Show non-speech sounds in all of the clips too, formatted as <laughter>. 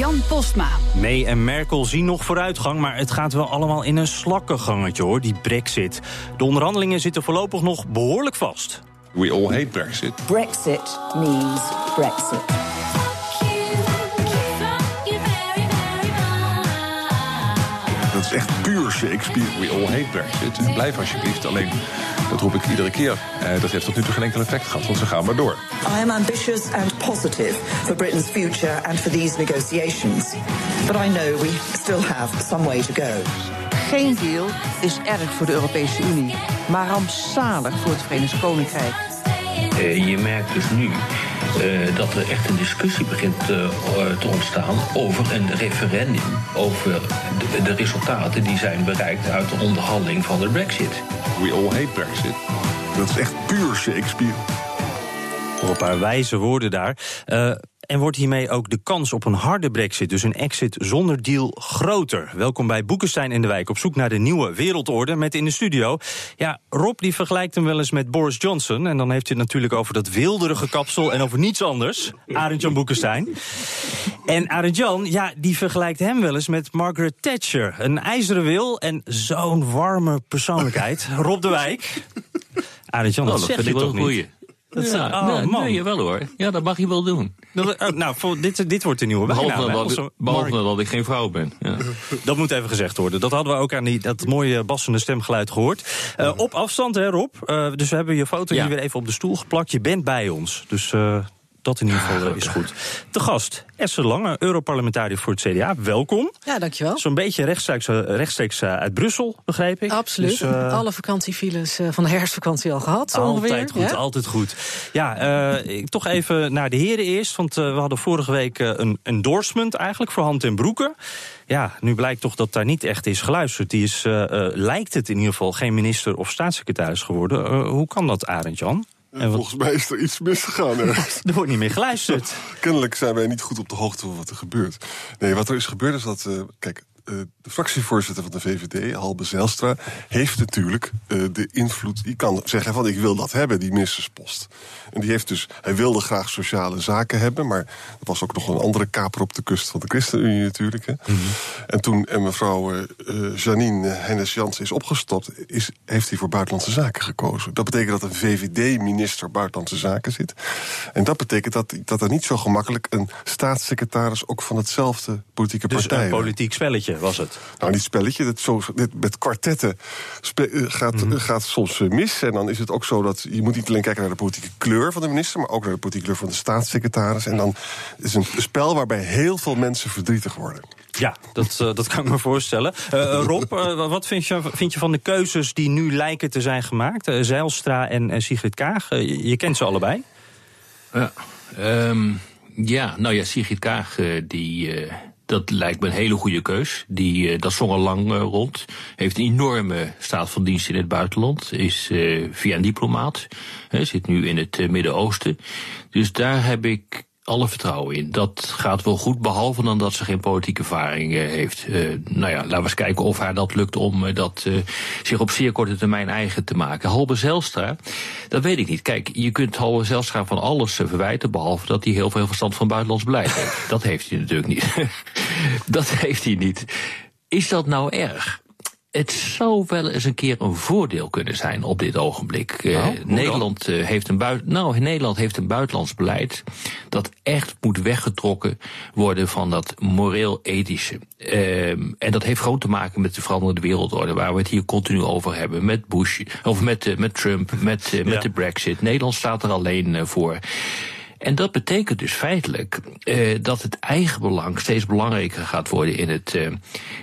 Jan Postma. May en Merkel zien nog vooruitgang, maar het gaat wel allemaal in een slakkengangetje hoor, die brexit. De onderhandelingen zitten voorlopig nog behoorlijk vast. We all hate Brexit. Brexit means Brexit. Dat is echt puur Shakespeare. We all hate Brexit. En blijf alsjeblieft. Alleen, dat roep ik iedere keer. Eh, dat heeft tot nu toe geen enkel effect gehad, want ze gaan maar door. I am ambitious and positive for Britain's future and for these negotiations. But I know we still have some way to go. Geen deal is erg voor de Europese Unie, maar rampzalig voor het Verenigd Koninkrijk. Uh, je merkt dus nu uh, dat er echt een discussie begint uh, te ontstaan over een referendum. Over de, de, resultaten die zijn bereikt uit de onderhandeling van de Brexit. We all hate Brexit. Dat is echt puur Shakespeare. Voor een paar wijze woorden daar. Uh, en wordt hiermee ook de kans op een harde brexit, dus een exit zonder deal, groter. Welkom bij Boekenstein in de Wijk, op zoek naar de nieuwe wereldorde met in de studio. Ja, Rob die vergelijkt hem wel eens met Boris Johnson. En dan heeft hij het natuurlijk over dat wilderige kapsel en over niets anders. Arend Jan Boekenstein. En Arend Jan, ja, die vergelijkt hem wel eens met Margaret Thatcher. Een ijzeren wil en zo'n warme persoonlijkheid. Rob de Wijk. Arend Jan, oh, dat, zeg vind je ik wel toch een goeie. Dat Ja, ja, oh, nee, man. nee, jawel hoor. Ja, dat mag je wel doen. Dat- oh, nou, voor, dit, dit wordt de nieuwe bijnaam, dat, behalve Mar- dat ik geen vrouw ben. Ja. Dat moet even gezegd worden. Dat hadden we ook aan die, dat mooie bassende stemgeluid gehoord. Eh, op afstand, hè, Rob. Eh, dus we hebben je foto Ja. hier weer even op de stoel geplakt. Je bent bij ons. Dus eh, dat in ieder geval eh, is goed. Te gast, Esther Lange, Europarlementariër voor het CDA. Welkom. Ja, dankjewel. Zo'n beetje rechtstreeks, eh, rechtstreeks eh, uit Brussel, begreep ik. Absoluut. Dus, eh, Alle vakantiefiles van de herfstvakantie al gehad, zo ongeveer. Altijd goed, Ja? altijd goed. Ja, eh, toch even naar de heren eerst. Want we hadden vorige week een endorsement eigenlijk voor Hand en Broeken. Ja, nu blijkt toch dat daar niet echt is geluisterd. Die is, eh, eh, lijkt het in ieder geval, geen minister of staatssecretaris geworden. Hoe kan dat, Arend Jan? En wat, Volgens mij is er iets misgegaan <laughs> er wordt niet meer geluisterd. <laughs> Kennelijk zijn wij niet goed op de hoogte van wat er gebeurt. Nee, wat er is gebeurd is dat... eh, kijk, de fractievoorzitter van de VVD, Halbe Zijlstra... heeft natuurlijk eh, de invloed... die kan zeggen van ik wil dat hebben, die ministerspost. En die heeft dus... Hij wilde graag sociale zaken hebben... maar er was ook nog een andere kaper op de kust van de ChristenUnie natuurlijk. Hè. En toen en mevrouw eh, eh, Janine Hennis-Jans is opgestapt... Is, heeft hij voor buitenlandse zaken gekozen. Dat betekent dat een VVD-minister buitenlandse zaken zit. En dat betekent dat, dat er niet zo gemakkelijk... een staatssecretaris ook van hetzelfde politieke Dus partij... een politiek spelletje was het. Nou, niet spelletje. Dat zo, dit, met kwartetten spe- eh, gaat, Mhm. eh, gaat soms eh, mis. En dan is het ook zo dat je moet niet alleen kijken naar de politieke kleur van de minister, maar ook naar de politieke kleur van de staatssecretaris. En dan is het een spel waarbij heel veel mensen verdrietig worden. Ja, dat, dat kan ik me voorstellen. Rob, wat vind je, vind je van de keuzes die nu lijken te zijn gemaakt? Zijlstra en Sigrid Kaag, je, je kent ze allebei. Ja, ehm, ja, nou ja, Sigrid Kaag, die, eh, dat lijkt me een hele goede keus. Die, eh, dat zong al lang eh, rond. Heeft een enorme staat van dienst in het buitenland. Is eh, via een diplomaat. Zit nu in het Midden-Oosten. Dus daar heb ik alle vertrouwen in. Dat gaat wel goed, behalve dan dat ze geen politieke ervaring eh, heeft. Eh, nou ja, laten we eens kijken of haar dat lukt om eh, dat zich op zeer korte termijn eigen te maken. Halbe Zelstra, dat weet ik niet. Kijk, je kunt Halbe Zelstra van alles verwijten, behalve dat hij heel veel verstand van buitenlands beleid heeft. <laughs> Dat heeft hij natuurlijk niet. <laughs> dat heeft hij niet. Is dat nou erg? Het zou wel eens een keer een voordeel kunnen zijn op dit ogenblik. Eh, Nou? Nederland, eh, heeft een buit, nou, Nederland heeft een buitenlands beleid dat echt moet weggetrokken worden van dat moreel-ethische. Ehm, en dat heeft gewoon te maken met de veranderde wereldorde, waar we het hier continu over hebben. Met Bush, of met, eh, met Trump, met, met de Brexit. Nederland staat er alleen voor. En dat betekent dus feitelijk eh, dat het eigen belang steeds belangrijker gaat worden in het, eh,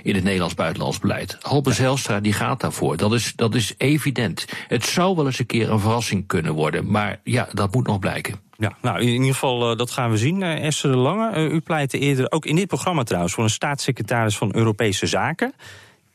in het Nederlands buitenlands beleid. Halbe Zijlstra die gaat daarvoor. Dat is, dat is evident. Het zou wel eens een keer een verrassing kunnen worden, maar ja, dat moet nog blijken. Ja, nou in ieder geval, eh, dat gaan we zien. Eh, Esther de Lange, eh, u pleitte eerder, ook in dit programma trouwens, voor een staatssecretaris van Europese Zaken.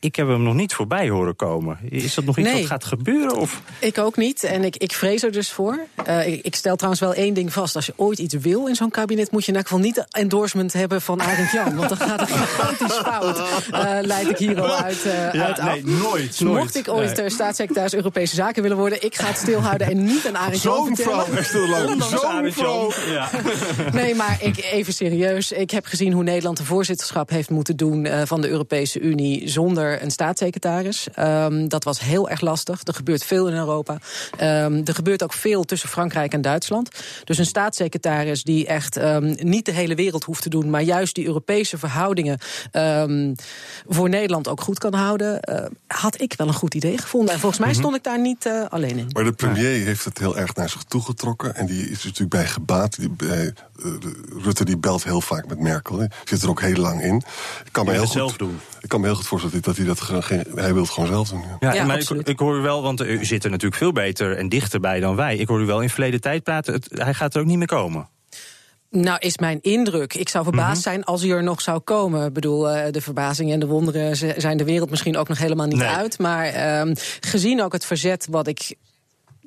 Ik heb hem nog niet voorbij horen komen. Is dat nog iets Nee. wat gaat gebeuren? Of? Ik ook niet. En ik, ik vrees er dus voor. Eh, ik, ik stel trouwens wel één ding vast. Als je ooit iets wil in zo'n kabinet, moet je in elk geval niet endorsement hebben van Arend Jan. Want dan gaat het gigantisch fout. Eh leid ik hier al uit, eh, uit af. nee, nooit. Mocht ik ooit Nee. staatssecretaris Europese Zaken willen worden, ik ga het stilhouden en niet aan Arend Jan Zo'n vertellen. vrouw, echt heel lang. Ondanks Zo'n vrouw. Ja. Nee, maar ik, even serieus. Ik heb gezien hoe Nederland de voorzitterschap heeft moeten doen eh, van de Europese Unie zonder een staatssecretaris. Ehm, dat was heel erg lastig. Er gebeurt veel in Europa. Ehm, er gebeurt ook veel tussen Frankrijk en Duitsland. Dus een staatssecretaris die echt ehm, niet de hele wereld hoeft te doen, maar juist die Europese verhoudingen ehm, voor Nederland ook goed kan houden, eh, had ik wel een goed idee gevonden. En volgens mij stond ik daar niet eh, alleen in. Maar de premier heeft het heel erg naar zich toegetrokken. En die is er natuurlijk bij gebaat. Die, bij, eh, Rutte die belt heel vaak met Merkel. Hè. Zit er ook heel lang in. Ik kan me heel zelf goed, doen. Ik kan me heel goed voorstellen dat hij dat gewoon geen, hij wil het gewoon zelf doen. ja. Ja, Ja, maar ik, ik hoor u wel, want u zit er natuurlijk veel beter en dichterbij dan wij. Ik hoor u wel in verleden tijd praten. Het, hij gaat er ook niet meer komen. Nou, is mijn indruk. Ik zou verbaasd zijn als hij er nog zou komen. Ik bedoel, eh, de verbazingen en de wonderen zijn de wereld misschien ook nog helemaal niet Nee. uit. Maar ehm, gezien ook het verzet wat ik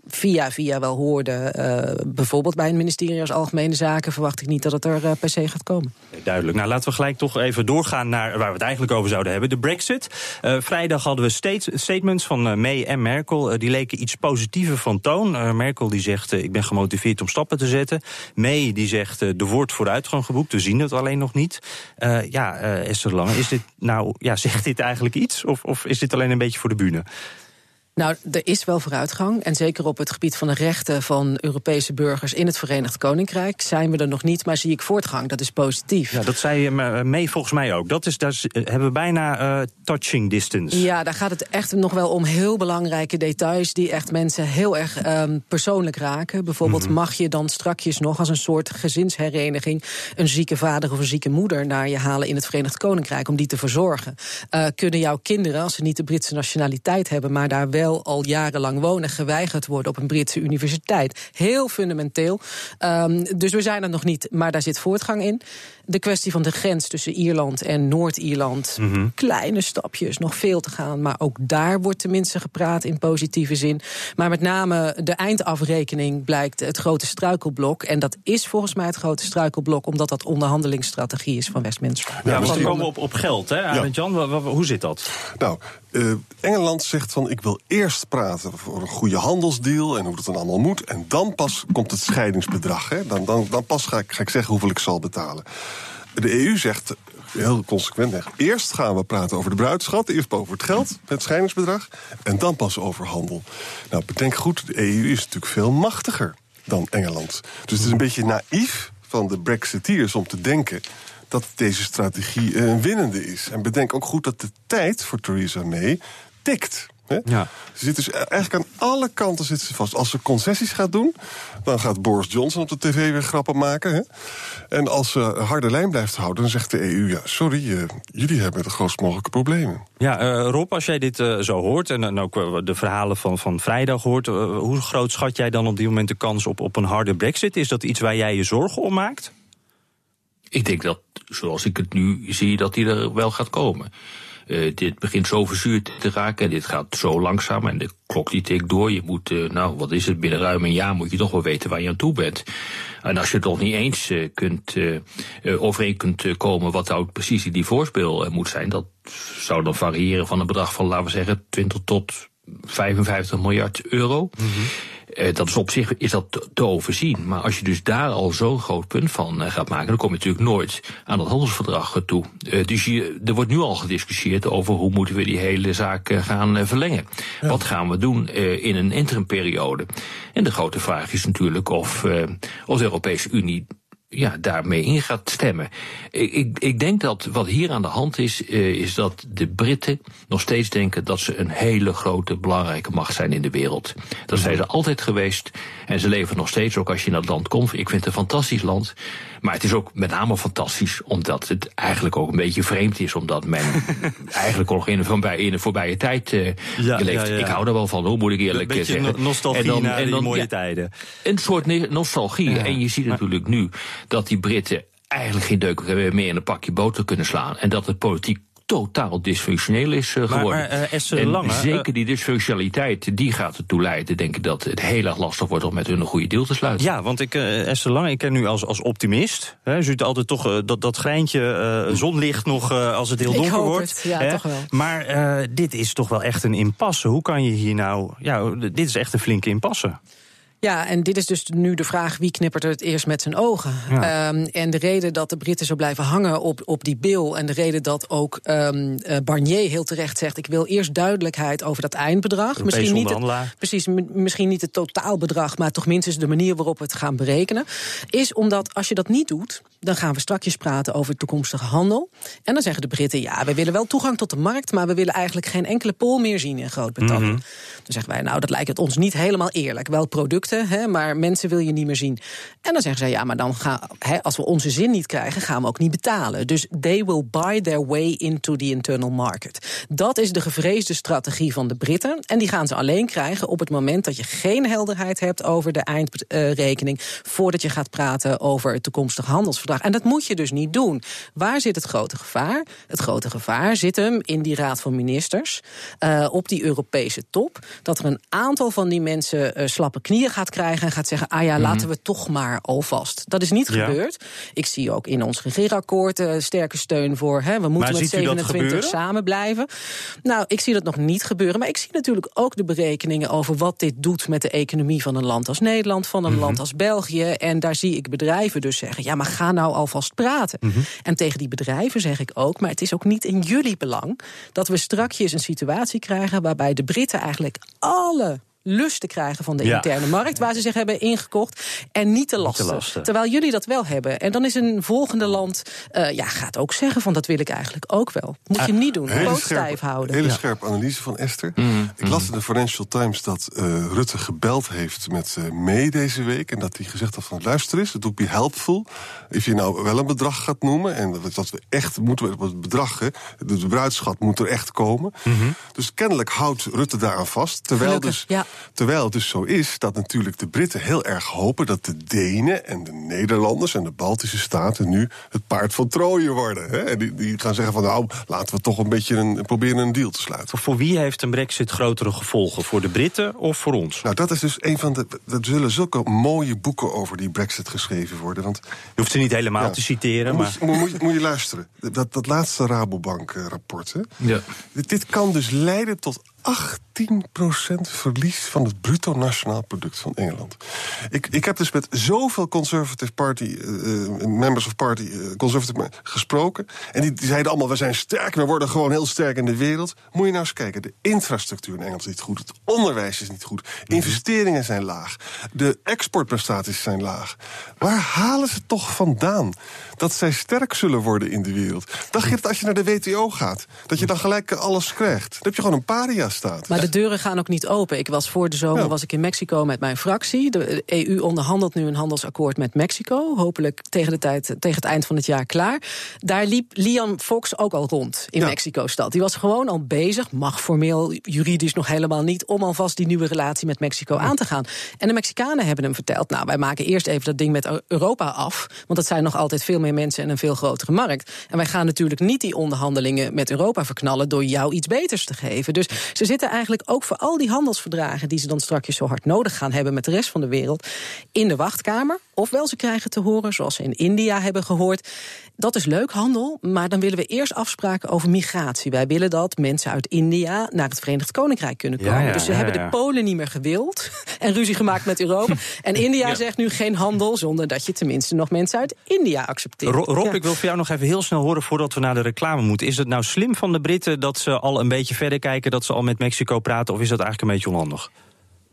via via wel hoorde, eh, bijvoorbeeld bij een ministerie als Algemene Zaken, verwacht ik niet dat het er eh, per se gaat komen. Duidelijk. Nou, laten we gelijk toch even doorgaan naar waar we het eigenlijk over zouden hebben. De brexit. Eh, vrijdag hadden we state- statements van May en Merkel. Die leken iets positiever van toon. Merkel die zegt, ik ben gemotiveerd om stappen te zetten. May die zegt, er wordt vooruitgang geboekt. We zien het alleen nog niet. Ja, Esther Lange, is dit nou, ja, <laughs> zegt dit eigenlijk iets? Of, of is dit alleen een beetje voor de bühne? Nou, er is wel vooruitgang. En zeker op het gebied van de rechten van Europese burgers in het Verenigd Koninkrijk zijn we er nog niet, maar zie ik voortgang. Dat is positief. Ja, dat zei eh, May volgens mij ook. Dat is, daar eh, hebben we bijna eh, touching distance. Ja, daar gaat het echt nog wel om heel belangrijke details die echt mensen heel erg ehm, persoonlijk raken. Bijvoorbeeld Mhm. mag je dan strakjes nog als een soort gezinshereniging een zieke vader of een zieke moeder naar je halen in het Verenigd Koninkrijk om die te verzorgen. Kunnen jouw kinderen, als ze niet de Britse nationaliteit hebben, maar daar wel al jarenlang wonen, geweigerd worden op een Britse universiteit? Heel fundamenteel. Ehm, dus we zijn er nog niet, maar daar zit voortgang in. De kwestie van de grens tussen Ierland en Noord-Ierland. Kleine stapjes, nog veel te gaan. Maar ook daar wordt tenminste gepraat in positieve zin. Maar met name de eindafrekening blijkt het grote struikelblok. En dat is volgens mij het grote struikelblok, omdat dat onderhandelingsstrategie is van Westminster. Ja, want we die- komen op, op geld, hè, Arend Jan? Hoe zit dat? Nou, eh, Engeland zegt van ik wil eerst praten voor een goede handelsdeal en hoe dat dan allemaal moet. En dan pas komt het scheidingsbedrag. Hè. Dan, dan, dan pas ga ik, ga ik zeggen hoeveel ik zal betalen. De EU zegt heel consequent: eerst gaan we praten over de bruidschat, eerst over het geld, het scheidingsbedrag, en dan pas over handel. Nou, bedenk goed, de EU is natuurlijk veel machtiger dan Engeland. Dus het is een beetje naïef van de Brexiteers om te denken dat deze strategie een winnende is. En bedenk ook goed dat de tijd voor Theresa May tikt. Hè? Ja. Ze zit dus eigenlijk aan alle kanten zit ze vast. Als ze concessies gaat doen, dan gaat Boris Johnson op de tv weer grappen maken. Hè? En als ze een harde lijn blijft houden, dan zegt de EU... ja, sorry, eh, jullie hebben de grootst mogelijke problemen. Ja, eh, Rob, als jij dit eh, zo hoort en dan ook de verhalen van, van vrijdag hoort... hoe groot schat jij dan op dit moment de kans op, op een harde brexit? Is dat iets waar jij je zorgen om maakt? Ik denk dat, zoals ik het nu zie, dat die er wel gaat komen. Eh, dit begint zo verzuurd te raken en dit gaat zo langzaam en de klok die tikt door. Je moet, eh, nou wat is het, binnen ruim een jaar moet je toch wel weten waar je aan toe bent. En als je nog niet eens eh, kunt, overeen kunt komen wat nou precies die voorspel moet zijn, dat zou dan variëren van een bedrag van, laten we zeggen, 20 tot 55 miljard euro. Eh, dat is op zich is dat te, overzien. Maar als je dus daar al zo'n groot punt van eh, gaat maken, dan kom je natuurlijk nooit aan dat handelsverdrag eh, toe. Eh, dus je, er wordt nu al gediscussieerd over hoe moeten we die hele zaak eh, gaan eh, verlengen. Wat gaan we doen eh, in een interimperiode? En de grote vraag is natuurlijk of, eh, of de Europese Unie ja, daarmee in gaat stemmen. Ik, ik, ik denk dat wat hier aan de hand is, eh, is dat de Britten nog steeds denken dat ze een hele grote, belangrijke macht zijn in de wereld. Dat zijn ze altijd geweest en ze leven nog steeds, ook als je in dat land komt. Ik vind het een fantastisch land, maar het is ook met name fantastisch omdat het eigenlijk ook een beetje vreemd is, omdat men <laughs> eigenlijk nog in, van bij, in de voorbije tijd eh Ja, leeft. ja, ja. Ik hou er wel van, hoe moet ik eerlijk Een zeggen. no- nostalgie En dan- naar en die dan- mooie tijden. een soort nostalgie. En je ziet natuurlijk nu dat die Britten eigenlijk geen deuk meer in een pakje boter kunnen slaan. En dat het politiek totaal dysfunctioneel is uh, geworden. Maar, uh, Esther en Lange, zeker die dysfunctionaliteit, die gaat ertoe leiden, denk ik, dat het heel erg lastig wordt om met hun een goede deal te sluiten. Ja, want ik, uh, Esther Lange, ik ken nu als, als optimist. Hè, u ziet altijd toch dat, dat greintje zonlicht nog als het heel ik donker hoop wordt. Het, ja, hè? toch wel. Maar dit is toch wel echt een impasse. Hoe kan je hier nou... Ja, dit is echt een flinke impasse. Ja, en dit is dus nu de vraag wie knippert er het eerst met zijn ogen. Ja. Um, en de reden dat de Britten zo blijven hangen op, op die bill... en de reden dat ook um, uh, Barnier heel terecht zegt... ik wil eerst duidelijkheid over dat eindbedrag. Misschien niet, het, precies, misschien niet het totaalbedrag... maar toch minstens de manier waarop we het gaan berekenen... is omdat als je dat niet doet... dan gaan we strakjes praten over toekomstige handel. En dan zeggen de Britten, ja, we willen wel toegang tot de markt... maar we willen eigenlijk geen enkele pool meer zien in Groot-Brittannië. Mm -hmm. Dan zeggen wij, nou, dat lijkt het ons niet helemaal eerlijk. Wel producten Hè, maar mensen wil je niet meer zien. En dan zeggen zij, ja, maar dan gaan, hè, als we onze zin niet krijgen, gaan we ook niet betalen. Dus they will buy their way into the internal market. Dat is de gevreesde strategie van de Britten. En die gaan ze alleen krijgen op het moment dat je geen helderheid hebt over de eindrekening. voordat je gaat praten over het toekomstige handelsverdrag. En dat moet je dus niet doen. Waar zit het grote gevaar? Het grote gevaar zit hem in die Raad van Ministers. Uh, op die Europese top. Dat er een aantal van die mensen uh, slappe knieën gaat krijgen en gaat zeggen: ah ja, mm -hmm. laten we toch maar alvast. Dat is niet Ja. gebeurd. Ik zie ook in ons regeerakkoord uh, sterke steun voor. Hè, we moeten Maar met ziet u dat 27 gebeuren? samen blijven. Nou, ik zie dat nog niet gebeuren. Maar ik zie natuurlijk ook de berekeningen over wat dit doet met de economie van een land als Nederland, van een Mhm. land als België. En daar zie ik bedrijven dus zeggen: ja, maar ga nou alvast praten. Mhm. En tegen die bedrijven zeg ik ook: maar het is ook niet in jullie belang dat we strakjes een situatie krijgen waarbij de Britten eigenlijk alle lusten krijgen van de Ja. interne markt waar ze zich hebben ingekocht en niet de lasten. lasten. Terwijl jullie dat wel hebben. En dan is een volgende land uh, ja, gaat ook zeggen van dat wil ik eigenlijk ook wel. Moet je niet doen. Poot stijf houden. hele Ja. scherpe analyse van Esther. Mhm. Ik las in de Financial Times dat uh, Rutte gebeld heeft met uh, May deze week. En dat hij gezegd had van luister eens, het would be helpful. If je nou wel een bedrag gaat noemen. En dat, dat we echt moeten, we- het bedrag, hè, de, bruidschat moet er echt komen. Dus kennelijk houdt Rutte daaraan vast. Terwijl, Gelukkig, dus, ja. Terwijl het dus zo is dat natuurlijk de Britten heel erg hopen dat de Denen en de Nederlanders en de Baltische staten nu het paard van Troje worden. Hè? En die, die gaan zeggen van nou, laten we toch een beetje een, proberen een deal te sluiten. Voor wie heeft een brexit grotere gevolgen? Voor de Britten of voor ons? Nou, dat is dus een van de. Er zullen zulke mooie boeken over die Brexit geschreven worden. Want Je hoeft ze niet helemaal Ja. te citeren, moet, maar... moet, moet, je- moet je luisteren. Dat, dat laatste Rabobank-rapport. hè. Ja. Dit, dit kan dus leiden tot 18% verlies van het bruto nationaal product van Engeland. Ik, ik heb dus met zoveel Conservative Party, eh, eh, members of Party, eh, Conservative gesproken. En die, die zeiden allemaal: we zijn sterk, we worden gewoon heel sterk in de wereld. Moet je nou eens kijken: de infrastructuur in Engeland is niet goed, het onderwijs is niet goed, investeringen zijn laag, de exportprestaties zijn laag. Waar halen ze toch vandaan dat zij sterk zullen worden in de wereld? Dacht je dat als je naar de WTO gaat, dat je dan gelijk alles krijgt? Dan heb je gewoon een Maar de deuren gaan ook niet open. Ik was voor de zomer Ja. was ik in Mexico met mijn fractie. De EU onderhandelt nu een handelsakkoord met Mexico. Hopelijk tegen, de tijd, tegen het eind van het jaar klaar. Daar liep Liam Fox ook al rond in Ja. Mexico-stad. Die was gewoon al bezig, mag formeel juridisch nog helemaal niet... om alvast die nieuwe relatie met Mexico aan te gaan. En de Mexicanen hebben hem verteld... nou, wij maken eerst even dat ding met Europa af... want dat zijn nog altijd veel meer mensen en een veel grotere markt. En wij gaan natuurlijk niet die onderhandelingen met Europa verknallen... door jou iets beters te geven. Dus ze zitten eigenlijk ook voor al die handelsverdragen... die ze dan straks zo hard nodig gaan hebben met de rest van de wereld... in de wachtkamer. Ofwel ze krijgen te horen, zoals ze in India hebben gehoord... dat is leuk handel, maar dan willen we eerst afspraken over migratie. Wij willen dat mensen uit India naar het Verenigd Koninkrijk kunnen komen. ja, dus ze ja, hebben de Polen niet meer gewild <laughs> en ruzie gemaakt met Europa. En <laughs> India zegt nu geen handel... zonder dat je tenminste nog mensen uit India accepteert. Ro- Rob, ik wil voor jou nog even heel snel horen voordat we naar de reclame moeten. Is het nou slim van de Britten dat ze al een beetje verder kijken, dat ze al met Mexico praten, of is dat eigenlijk een beetje onhandig?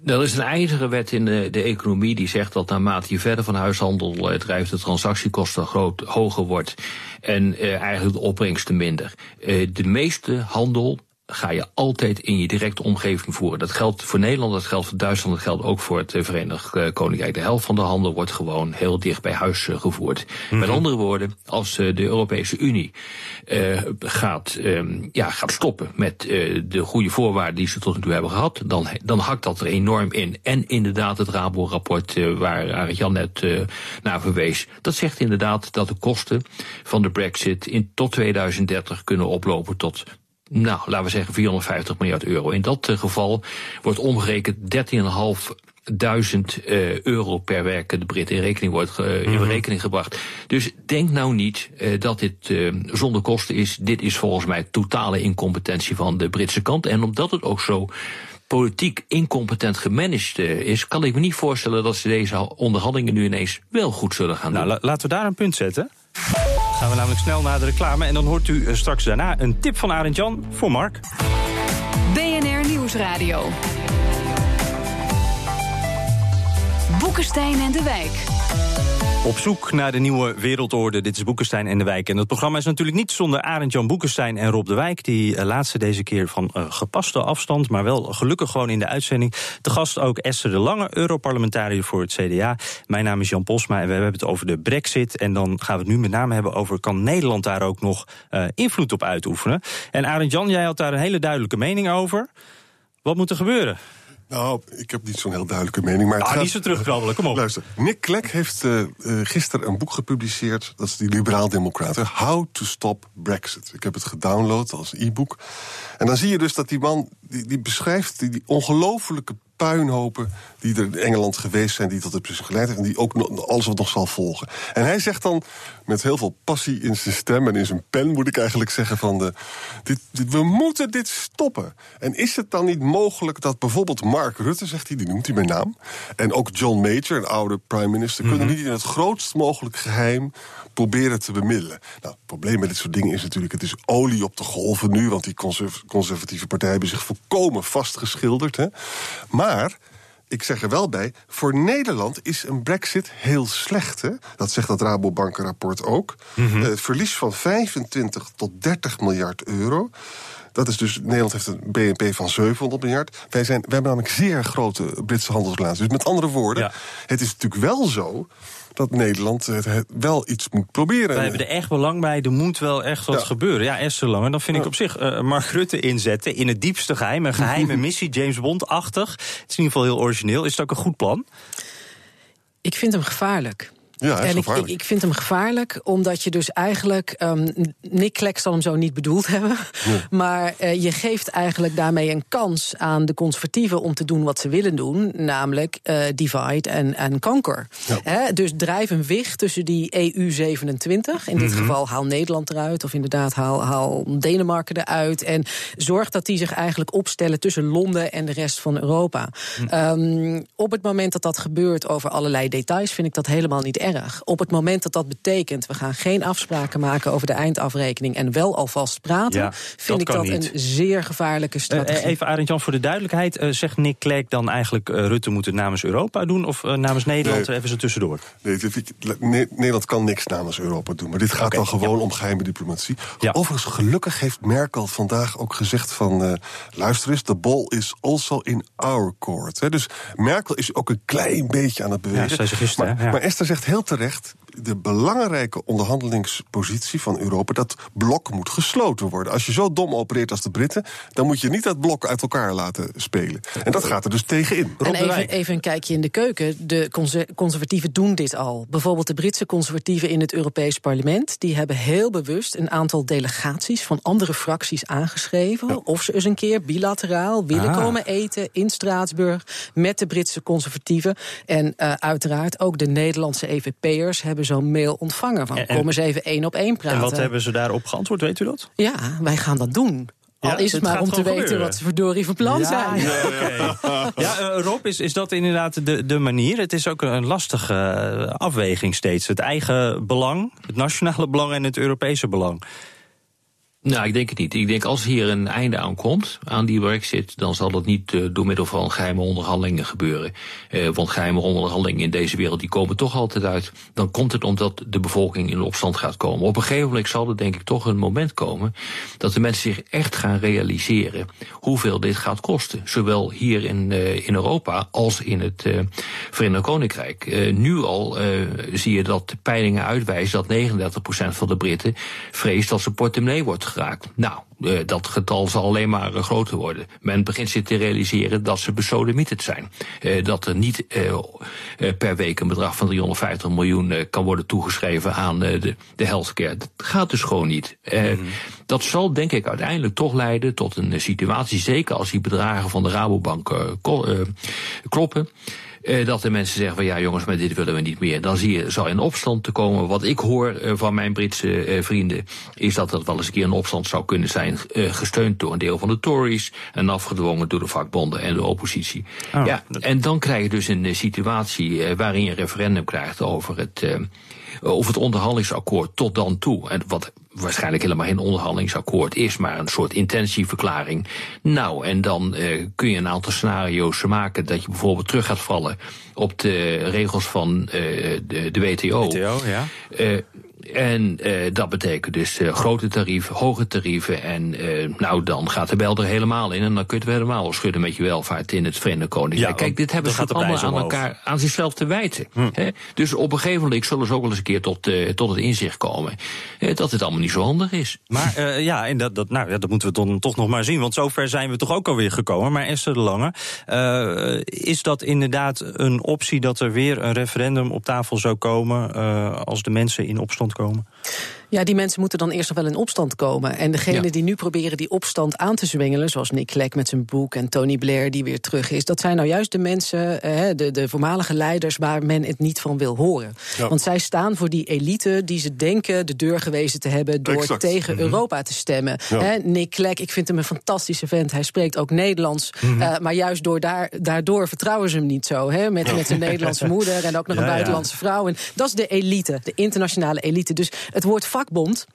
Er is een ijzeren wet in de, de economie die zegt dat naarmate je verder van huishandel eh, drijft, de transactiekosten groot, hoger wordt en eh, eigenlijk de opbrengsten minder. Eh, de meeste handel ga je altijd in je directe omgeving voeren. Dat geldt voor Nederland, dat geldt voor Duitsland, dat geldt ook voor het eh, Verenigd eh, Koninkrijk. De helft van de handel wordt gewoon heel dicht bij huis eh, gevoerd. Met andere woorden, als de Europese Unie uh, gaat, um, ja, gaat stoppen met uh, de goede voorwaarden die ze tot nu toe hebben gehad, dan, dan hakt dat er enorm in. En inderdaad, het Rabo-rapport uh, waar Arend Jan net naar verwees, dat zegt inderdaad dat de kosten van de Brexit in tot 2030 kunnen oplopen tot nou, laten we zeggen 450 miljard euro. In dat geval wordt omgerekend 13,5 duizend uh, euro per werkende Brit in rekening wordt in Mhm. rekening gebracht. Dus denk nou niet uh, dat dit zonder kosten is. Dit is volgens mij totale incompetentie van de Britse kant. En omdat het ook zo politiek incompetent gemanaged is, kan ik me niet voorstellen dat ze deze onderhandelingen nu ineens wel goed zullen gaan Nou, doen. la- laten we daar een punt zetten. Gaan we namelijk snel naar de reclame. En dan hoort u eh, straks daarna een tip van Arend Jan voor Mark. BNR Nieuwsradio. Boekenstein en de Wijk. Op zoek naar de nieuwe wereldorde. Dit is Boekenstein en de Wijk. En dat programma is natuurlijk niet zonder Arend Jan Boekenstein en Rob de Wijk. Die eh, laatste deze keer van eh, gepaste afstand, maar wel gelukkig gewoon in de uitzending. De gast ook Esther de Lange, Europarlementariër voor het CDA. Mijn naam is Jan Posma en we hebben het over de Brexit. En dan gaan we het nu met name hebben over: kan Nederland daar ook nog eh, invloed op uitoefenen? En Arend Jan, jij had daar een hele duidelijke mening over. Wat moet er gebeuren? Nou, ik heb niet zo'n heel duidelijke mening. Maar Ah, gaat- niet zo terugkrabbelen, kom op. Luister, Nick Clegg heeft eh, gisteren een boek gepubliceerd. Dat is die liberaal-democraten. How to Stop Brexit. Ik heb het gedownload als e-book. En dan zie je dus dat die man die, die beschrijft die, die ongelofelijke puinhopen die er in Engeland geweest zijn, die tot het geleid heeft en die ook nog, alles wat nog zal volgen. En hij zegt dan met heel veel passie in zijn stem en in zijn pen, moet ik eigenlijk zeggen, van de, dit, dit- we moeten dit stoppen. En is het dan niet mogelijk dat bijvoorbeeld Mark Rutte, zegt hij, die noemt hij bij naam, en ook John Major, een oude prime minister, kunnen niet in het grootst mogelijk geheim proberen te bemiddelen. Nou, het probleem met dit soort dingen is natuurlijk, het is olie op de golven nu, want die conserv- conservatieve partijen hebben zich volkomen vastgeschilderd. Hè. Maar ik zeg er wel bij, voor Nederland is een brexit heel slecht. Hè? Dat zegt dat Rabobankenrapport ook. Mhm. Eh, Het verlies van 25 tot 30 miljard euro. Dat is dus, Nederland heeft een BNP van 700 miljard. Wij, zijn, wij hebben namelijk zeer grote Britse handelsrelaties. Dus met andere woorden, Ja. het is natuurlijk wel zo dat Nederland het, het wel iets moet proberen. Wij hebben er echt belang bij. Er moet wel echt wat Ja. gebeuren. Ja, Esther Lange, dan vind ik op zich eh, Mark Rutte inzetten in het diepste geheim. Een geheime <laughs> missie, James Bond-achtig. Het is in ieder geval heel origineel. Is het ook een goed plan? Ik vind hem gevaarlijk. Ja, en ik, gevaarlijk. ik, ik vind hem gevaarlijk omdat je dus eigenlijk. ehm, Nick Clegg zal hem zo niet bedoeld <laughs> hebben. Maar eh, je geeft eigenlijk daarmee een kans aan de conservatieven om te doen wat ze willen doen. Namelijk eh, divide en en conquer. Dus drijf een wicht tussen die EU27. In dit geval haal Nederland eruit. Of inderdaad haal, haal Denemarken eruit. En zorg dat die zich eigenlijk opstellen tussen Londen en de rest van Europa. Ehm, op het moment dat dat gebeurt over allerlei details, vind ik dat helemaal niet erg. Op het moment dat dat betekent, we gaan geen afspraken maken over de eindafrekening en wel alvast praten, Ja, vind dat ik dat niet. een zeer gevaarlijke Eh, strategie. eh, even Arend Jan voor de duidelijkheid. Eh, zegt Nick Clegg dan eigenlijk Rutte moet het namens Europa doen? Of namens Nederland? Nee. Even zo tussendoor. Nee, Nederland kan niks namens Europa doen. Maar dit gaat dan gewoon om geheime diplomatie. Ja. Overigens, gelukkig heeft Merkel vandaag ook gezegd van... luister eens, the ball is also in our court. Hè. Dus Merkel is ook een klein beetje aan het bewegen. Ja, zei ze gisteren, maar, hè? Ja. maar Esther zegt heel terecht... de belangrijke onderhandelingspositie van Europa... dat blok moet gesloten worden. Als je zo dom opereert als de Britten... dan moet je niet dat blok uit elkaar laten spelen. En dat gaat er dus tegenin. Rob En even, even een kijkje in de keuken. De conser- conservatieven doen dit al. Bijvoorbeeld de Britse conservatieven in het Europees Parlement. Die hebben heel bewust een aantal delegaties van andere fracties aangeschreven. Of ze eens een keer bilateraal willen Ah. komen eten in Straatsburg met de Britse conservatieven. En eh, uiteraard ook de Nederlandse EVP'ers hebben zo'n mail ontvangen. Van En- kom eens even één op één praten. En wat hebben ze daarop geantwoord, weet u dat? Ja, wij gaan dat doen. Al Ja, is het, het maar om te weten gebeuren. wat ze verdorie van plan zijn. Ja, ja eh, Rob, is, is dat inderdaad de, de manier? Het is ook een lastige eh, afweging steeds. Het eigen belang, het nationale belang en het Europese belang. Nou, ik denk het niet. Ik denk als hier een einde aan komt, aan die brexit, dan zal dat niet uh, door middel van geheime onderhandelingen gebeuren. Uh, want geheime onderhandelingen in deze wereld, die komen toch altijd uit. Dan komt het omdat de bevolking in opstand gaat komen. Op een gegeven moment zal er denk ik toch een moment komen dat de mensen zich echt gaan realiseren hoeveel dit gaat kosten. Zowel hier in, uh, in Europa als in het Verenigd Koninkrijk. nu al zie je dat peilingen uitwijzen dat 39% van de Britten vreest dat zijn portemonnee wordt geraakt. Nou, uh, dat getal zal alleen maar uh, groter worden. Men begint zich te realiseren dat ze besodemieterd zijn. Uh, dat er niet per week een bedrag van 350 miljoen kan worden toegeschreven aan de, de healthcare. Dat gaat dus gewoon niet. -hmm. Dat zal denk ik uiteindelijk toch leiden tot een situatie, zeker als die bedragen van de Rabobank kloppen uh, dat de mensen zeggen van ja jongens, maar dit willen we niet meer. Dan zie je, zal in opstand te komen. Wat ik hoor uh, van mijn Britse uh, vrienden, is dat dat wel eens een keer een opstand zou kunnen zijn, gesteund door een deel van de Tories en afgedwongen door de vakbonden en de oppositie. Oh, ja, en dan krijg je dus een situatie waarin je een referendum krijgt over het, over het onderhandelingsakkoord tot dan toe. En wat waarschijnlijk helemaal geen onderhandelingsakkoord is, maar een soort intentieverklaring. Nou, en dan uh, kun je een aantal scenario's maken dat je bijvoorbeeld terug gaat vallen op de regels van uh, de, de WTO. WTO, ja. Uh, en uh, dat betekent dus uh, grote tarieven, hoge tarieven. En uh, nou, dan gaat de bel er helemaal in. En dan kun je het helemaal schudden met je welvaart in het Verenigd Koninkrijk. Ja, Kijk, dit hebben ze allemaal aan elkaar, aan zichzelf te wijten. Hm. Hè? Dus op een gegeven moment zullen ze ook wel eens een keer tot, tot het inzicht komen. dat het allemaal niet zo handig is. Maar ja, en dat, dat, nou, ja, dat moeten we dan toch nog maar zien. Want zover zijn we toch ook alweer gekomen. Maar Esther de Lange, is dat inderdaad een optie dat er weer een referendum op tafel zou komen als de mensen in opstand komen? Ja, die mensen moeten dan eerst nog wel in opstand komen. En degene ja. die nu proberen die opstand aan te zwengelen, zoals Nick Clegg met zijn boek en Tony Blair die weer terug is, dat zijn nou juist de mensen, eh, de, de voormalige leiders waar men het niet van wil horen. Ja. Want zij staan voor die elite die ze denken de deur gewezen te hebben door exact. tegen mm -hmm. Europa te stemmen. Ja. Nick Clegg, ik vind hem een fantastische vent. Hij spreekt ook Nederlands. Mm -hmm. uh, maar juist door daar, daardoor vertrouwen ze hem niet zo. Hè? Met, met zijn Nederlandse <laughs> moeder en ook nog een buitenlandse vrouw. En dat is de elite, de internationale elite. Dus het woord vakbond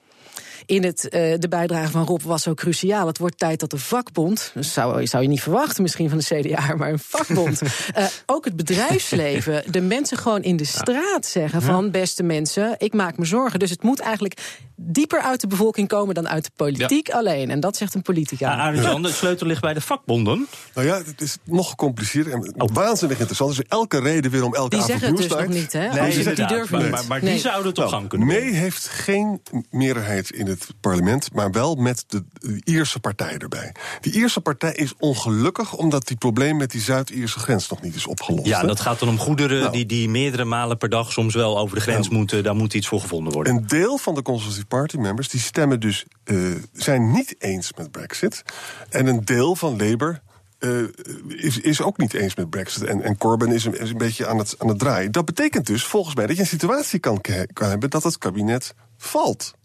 in het, uh, de bijdrage van Rob was zo cruciaal. Het wordt tijd dat de vakbond, dat zou, zou je niet verwachten misschien van de CDA, maar een vakbond, uh, <laughs> ook het bedrijfsleven, de mensen gewoon in de straat zeggen van beste mensen, ik maak me zorgen. Dus het moet eigenlijk dieper uit de bevolking komen dan uit de politiek ja. alleen. En dat zegt een politica. Ja, Arjan, de sleutel ligt bij de vakbonden. Nou ja, het is nog gecompliceerder en oh. waanzinnig interessant. Dus elke reden weer om elke die avond zeggen het dus nog niet, hè? Nee, die, die durven maar, maar, maar nee. die zouden toch gang kunnen May heeft geen meerderheid in het parlement, maar wel met de, de Ierse partij erbij. Die Ierse partij is ongelukkig omdat die probleem met die Zuid-Ierse grens nog niet is opgelost. Ja, hè? dat gaat dan om goederen nou. die, die meerdere malen per dag soms wel over de grens ja. moeten. Daar moet iets voor gevonden worden. Een deel van de Conservative Party members die stemmen dus, uh, zijn niet eens met Brexit. En een deel van Labour uh, is, is ook niet eens met Brexit. En, en Corbyn is een, beetje aan het, aan het draaien. Dat betekent dus volgens mij dat je een situatie kan, kan hebben dat het kabinet valt.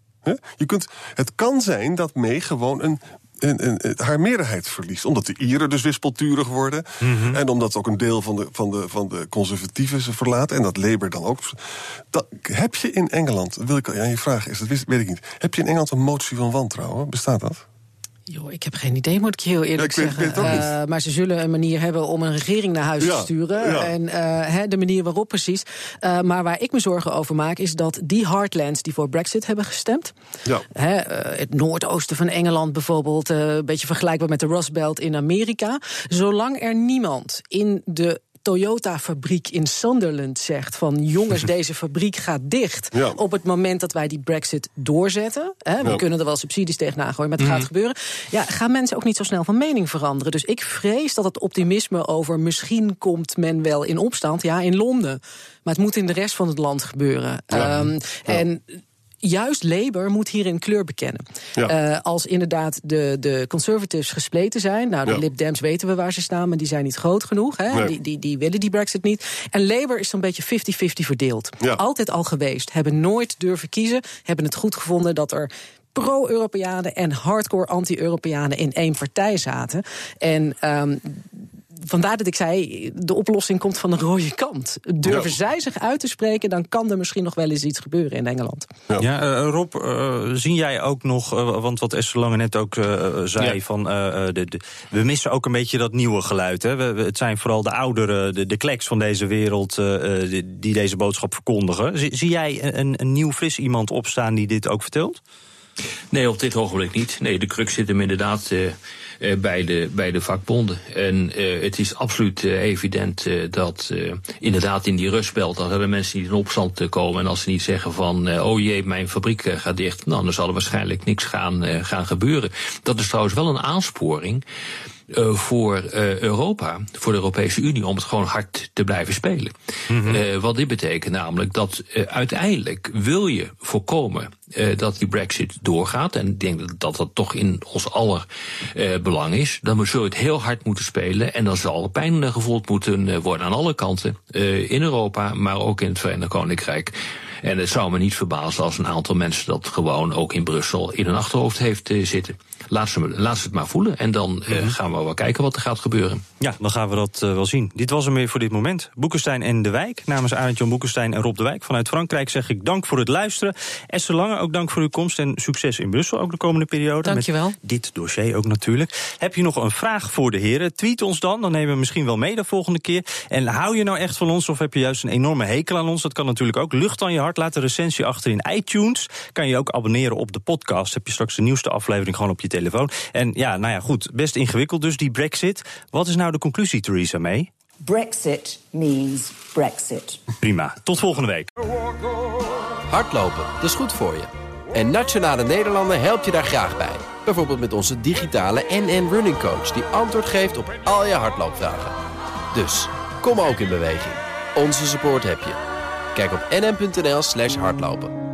Je kunt, het kan zijn dat May gewoon een een, een, haar meerderheid verliest. Omdat de Ieren dus wispelturig worden. Mm -hmm. En omdat ook een deel van de, van, de, van de conservatieven ze verlaten. En dat Labour dan ook. Dat, heb je in Engeland, wil ik aan je vragen, is dat weet ik niet. Heb je in Engeland een motie van wantrouwen? Bestaat dat? Jo, ik heb geen idee, moet ik heel eerlijk ja, ik zeggen. Weet, weet uh, maar ze zullen een manier hebben om een regering naar huis ja, te sturen. Ja. En uh, he, de manier waarop precies. Uh, maar waar ik me zorgen over maak, is dat die heartlands die voor Brexit hebben gestemd. He, het noordoosten van Engeland bijvoorbeeld, een beetje vergelijkbaar met de Rust Belt in Amerika. Zolang er niemand in de Toyota-fabriek in Sunderland zegt van jongens, <laughs> deze fabriek gaat dicht ja. op het moment dat wij die brexit doorzetten. Hè, we Ja. kunnen er wel subsidies tegenaan gooien, maar het Mhm. gaat gebeuren. Ja, gaan mensen ook niet zo snel van mening veranderen. Dus ik vrees dat het optimisme over misschien komt men wel in opstand, ja, in Londen. Maar het moet in de rest van het land gebeuren. Ja. Ehm, En juist Labour moet hierin kleur bekennen. Ja. Eh, als inderdaad de, de conservatives gespleten zijn... nou, de Ja. Lib Dems weten we waar ze staan... maar die zijn niet groot genoeg. Hè? Nee. Die, die, die willen die brexit niet. En Labour is zo'n beetje 50-50 verdeeld. Ja. Altijd al geweest. Hebben nooit durven kiezen. Hebben het goed gevonden dat er pro-Europeanen en hardcore anti-Europeanen in één partij zaten. En um, vandaar dat ik zei, de oplossing komt van de rode kant. Durven Ja. zij zich uit te spreken, dan kan er misschien nog wel eens iets gebeuren in Engeland. Ja, eh, Rob, eh, zie jij ook nog, eh, want wat Esther Lange net ook zei, Ja. van de, de- we missen ook een beetje dat nieuwe geluid. Hè? We, we- het zijn vooral de ouderen, de, de kleks van deze wereld, die, die deze boodschap verkondigen. Zie, zie jij een, een nieuw, fris iemand opstaan die dit ook vertelt? Nee, op dit ogenblik niet. Nee, de crux zit hem inderdaad bij, de, bij de vakbonden. En eh, het is absoluut eh, evident eh, dat eh, inderdaad in die rustbelt... dan hebben mensen niet in opstand komen. En als ze niet zeggen van, eh, oh jee, mijn fabriek eh, gaat dicht... nou, dan zal er waarschijnlijk niks gaan, eh, gaan gebeuren. Dat is trouwens wel een aansporing... eh, voor eh, Europa, voor de Europese Unie, om het gewoon hard te blijven spelen. Eh, wat dit betekent namelijk dat uiteindelijk wil je voorkomen dat die brexit doorgaat. En ik denk dat dat, toch in ons aller belang is. Dan zul je het heel hard moeten spelen. En dan zal er pijn gevoeld moeten worden aan alle kanten. in Europa, maar ook in het Verenigd Koninkrijk. En het zou me niet verbazen als een aantal mensen dat gewoon ook in Brussel in hun achterhoofd heeft eh, zitten. Laat ze, laat ze het maar voelen. En dan eh, gaan we wel kijken wat er gaat gebeuren. Ja, dan gaan we dat eh, wel zien. Dit was hem weer voor dit moment. Boekenstein en De Wijk. Namens Arend Jan Boekenstein en Rob De Wijk vanuit Frankrijk zeg ik dank voor het luisteren. Esther Lange, ook dank voor uw komst en succes in Brussel ook de komende periode. Dankjewel. Met dit dossier ook natuurlijk. Heb je nog een vraag voor de heren? Tweet ons dan, dan nemen we misschien wel mee de volgende keer. En hou je nou echt van ons of heb je juist een enorme hekel aan ons? Dat kan natuurlijk ook. Lucht aan je hart, laat een recensie achter in iTunes. Kan je ook abonneren op de podcast. Heb je straks de nieuwste aflevering gewoon op je telefoon. En ja, nou ja, goed, best ingewikkeld dus die brexit. Wat is nou de conclusie, Theresa May? Brexit means Brexit. Prima, tot volgende week. Hardlopen, dat is goed voor je. En Nationale Nederlanden helpt je daar graag bij. Bijvoorbeeld met onze digitale NN Running Coach... die antwoord geeft op al je hardloopvragen. Dus, kom ook in beweging. Onze support heb je. Kijk op nn.nl slash hardlopen.